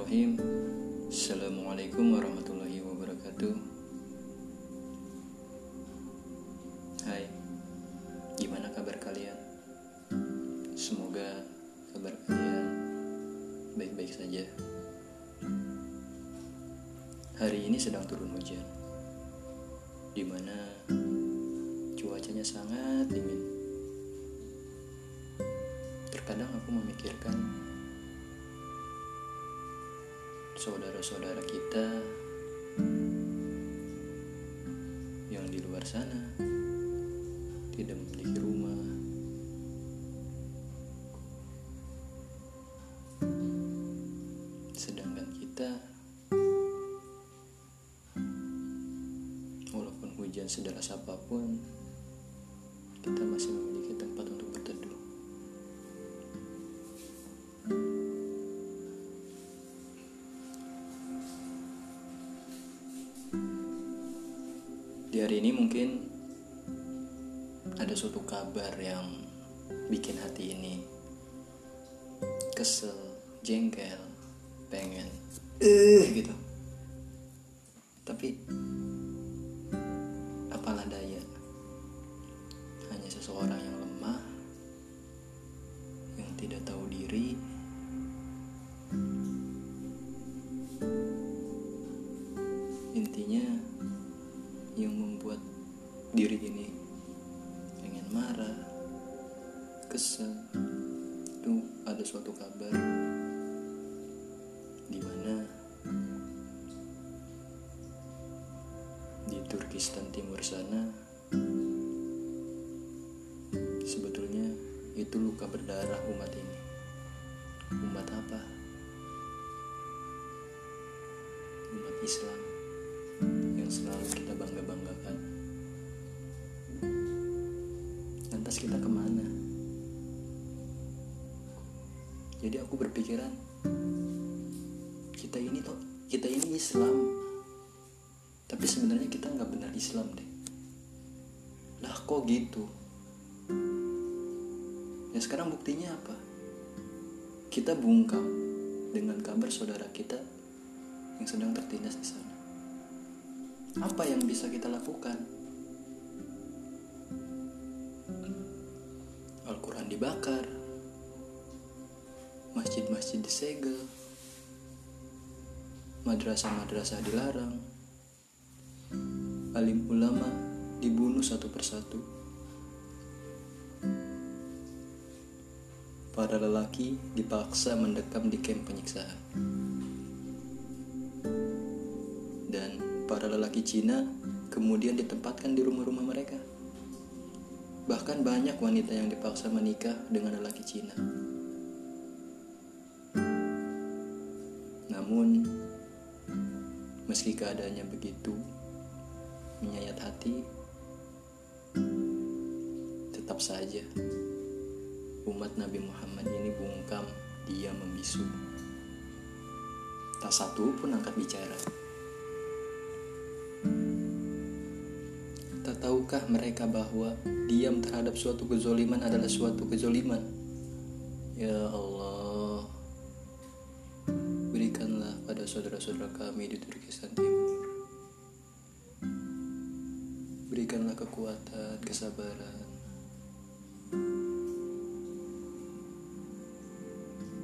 Bismillahirrahmanirrahim. Assalamualaikum warahmatullahi wabarakatuh. Hai Gimana kabar kalian? Semoga kabar kalian baik-baik saja. Hari ini sedang turun hujan Di mana cuacanya sangat dingin. Terkadang aku memikirkan saudara-saudara kita yang di luar sana tidak memiliki rumah. Sedangkan kita walaupun hujan sederas apa pun kita masih ini mungkin ada suatu kabar yang bikin hati ini kesel, jengkel, pengen. Eh. Gitu. Tapi apalah daya, hanya seseorang yang suatu kabar di mana di Turkistan Timur sana sebetulnya itu luka berdarah umat ini. Umat apa? Umat Islam yang selalu kita bangga-banggakan. Lantas kita ke mana? Jadi aku berpikiran kita ini toh kita ini Islam, tapi sebenarnya kita nggak benar Islam deh. Lah kok gitu? Ya sekarang buktinya apa? Kita bungkam dengan kabar saudara kita yang sedang tertindas di sana. Apa yang bisa kita lakukan? Disegel, madrasah-madrasah dilarang, alim ulama dibunuh satu persatu. Para lelaki dipaksa mendekam di kamp penyiksaan. Dan para lelaki Cina kemudian ditempatkan di rumah-rumah mereka. Bahkan banyak wanita yang dipaksa menikah dengan lelaki Cina. Keadaannya begitu, menyayat hati, tetap saja umat Nabi Muhammad ini bungkam, dia membisu. Tak satu pun angkat bicara. Tak tahukah mereka bahwa diam terhadap suatu kezoliman adalah suatu kezoliman? Ya Allah, berikanlah pada saudara-saudara kami di Turkistan Timur. Berikanlah kekuatan, kesabaran.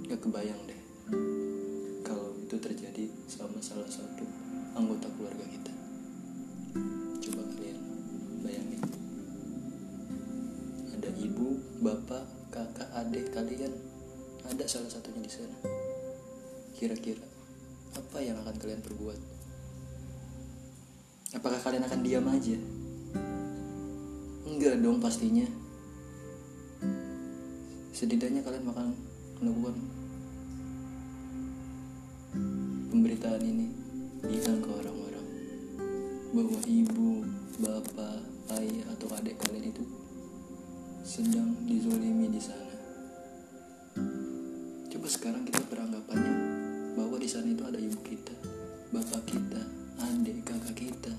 Gak kebayang deh kalau itu terjadi sama salah satu anggota keluarga kita. Coba kalian bayangin. Ada ibu, bapak, kakak, adik kalian. Ada salah satunya di sana. Kira-kira apa yang akan kalian perbuat? Apakah kalian akan diam aja? Enggak dong pastinya. Setidaknya kalian akan melakukan pemberitaan ini bilang ke orang-orang bahwa ibu, bapak, ayah atau adik kalian itu sedang dizolimi di sana. Coba sekarang kita beranggapannya bahwa di sana itu ada ibu kita, bapak kita, adik, kakak kita.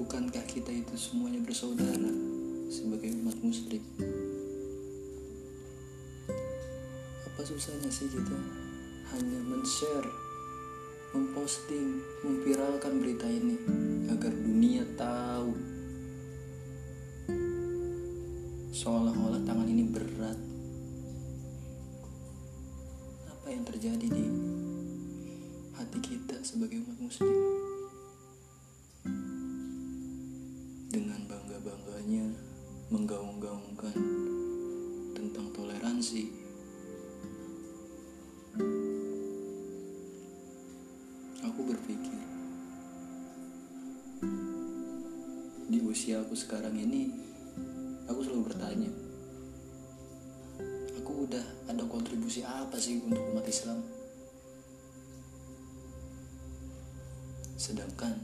Bukankah kita itu semuanya bersaudara sebagai umat muslim? Apa susahnya sih kita hanya men-share memposting memviralkan berita ini agar dunia tahu? Seolah-olah tangan ini berat. Apa yang terjadi di hati kita sebagai umat muslim menggaung-gaungkan tentang toleransi. Aku berpikir di usia aku sekarang ini aku selalu bertanya aku udah ada kontribusi apa sih untuk umat Islam? Sedangkan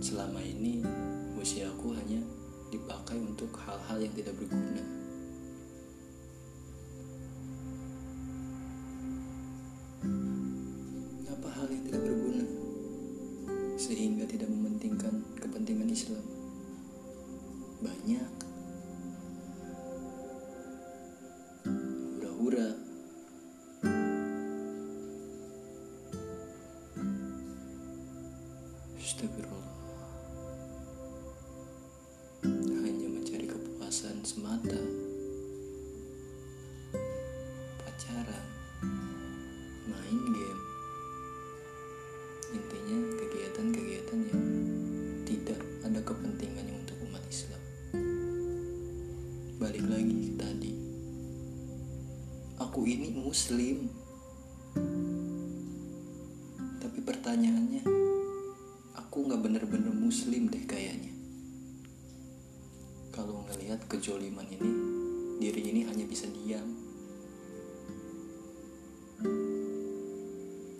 selama ini usia aku hanya dipakai untuk hal-hal yang tidak berguna. Apa hal yang tidak berguna? Sehingga tidak mementingkan kepentingan Islam. Banyak aku ini muslim. Tapi pertanyaannya aku nggak bener-bener muslim deh kayaknya. Kalau ngelihat kejoliman ini diri ini hanya bisa diam.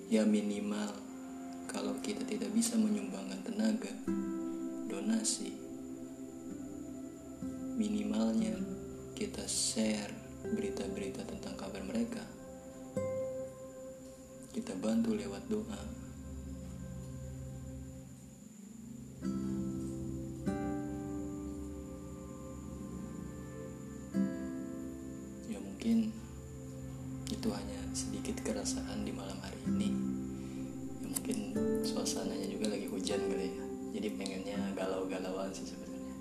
Ya minimal kalau kita tidak bisa menyumbangkan tenaga donasi minimalnya kita share berita-berita tentang kabar mereka. Kita bantu lewat doa. Ya mungkin itu hanya sedikit keresahan di malam hari ini. Ya mungkin suasananya juga lagi hujan kali ya. Jadi pengennya galau-galauan sih sebenarnya.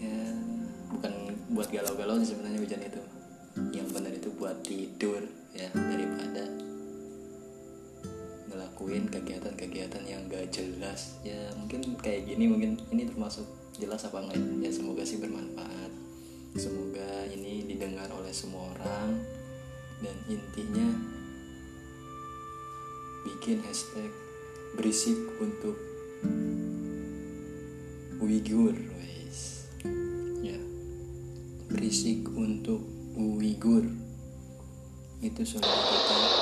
Ya buat galau-galau sih sebenarnya hujan itu. Yang benar itu buat tidur ya daripada ngelakuin kegiatan-kegiatan yang gak jelas. Ya mungkin kayak gini mungkin ini termasuk jelas apa enggak ya? Ya, semoga sih bermanfaat. Semoga ini didengar oleh semua orang. Dan intinya bikin hashtag berisik untuk Uyghur ya berisik untuk Uyghur. Itu saudara kita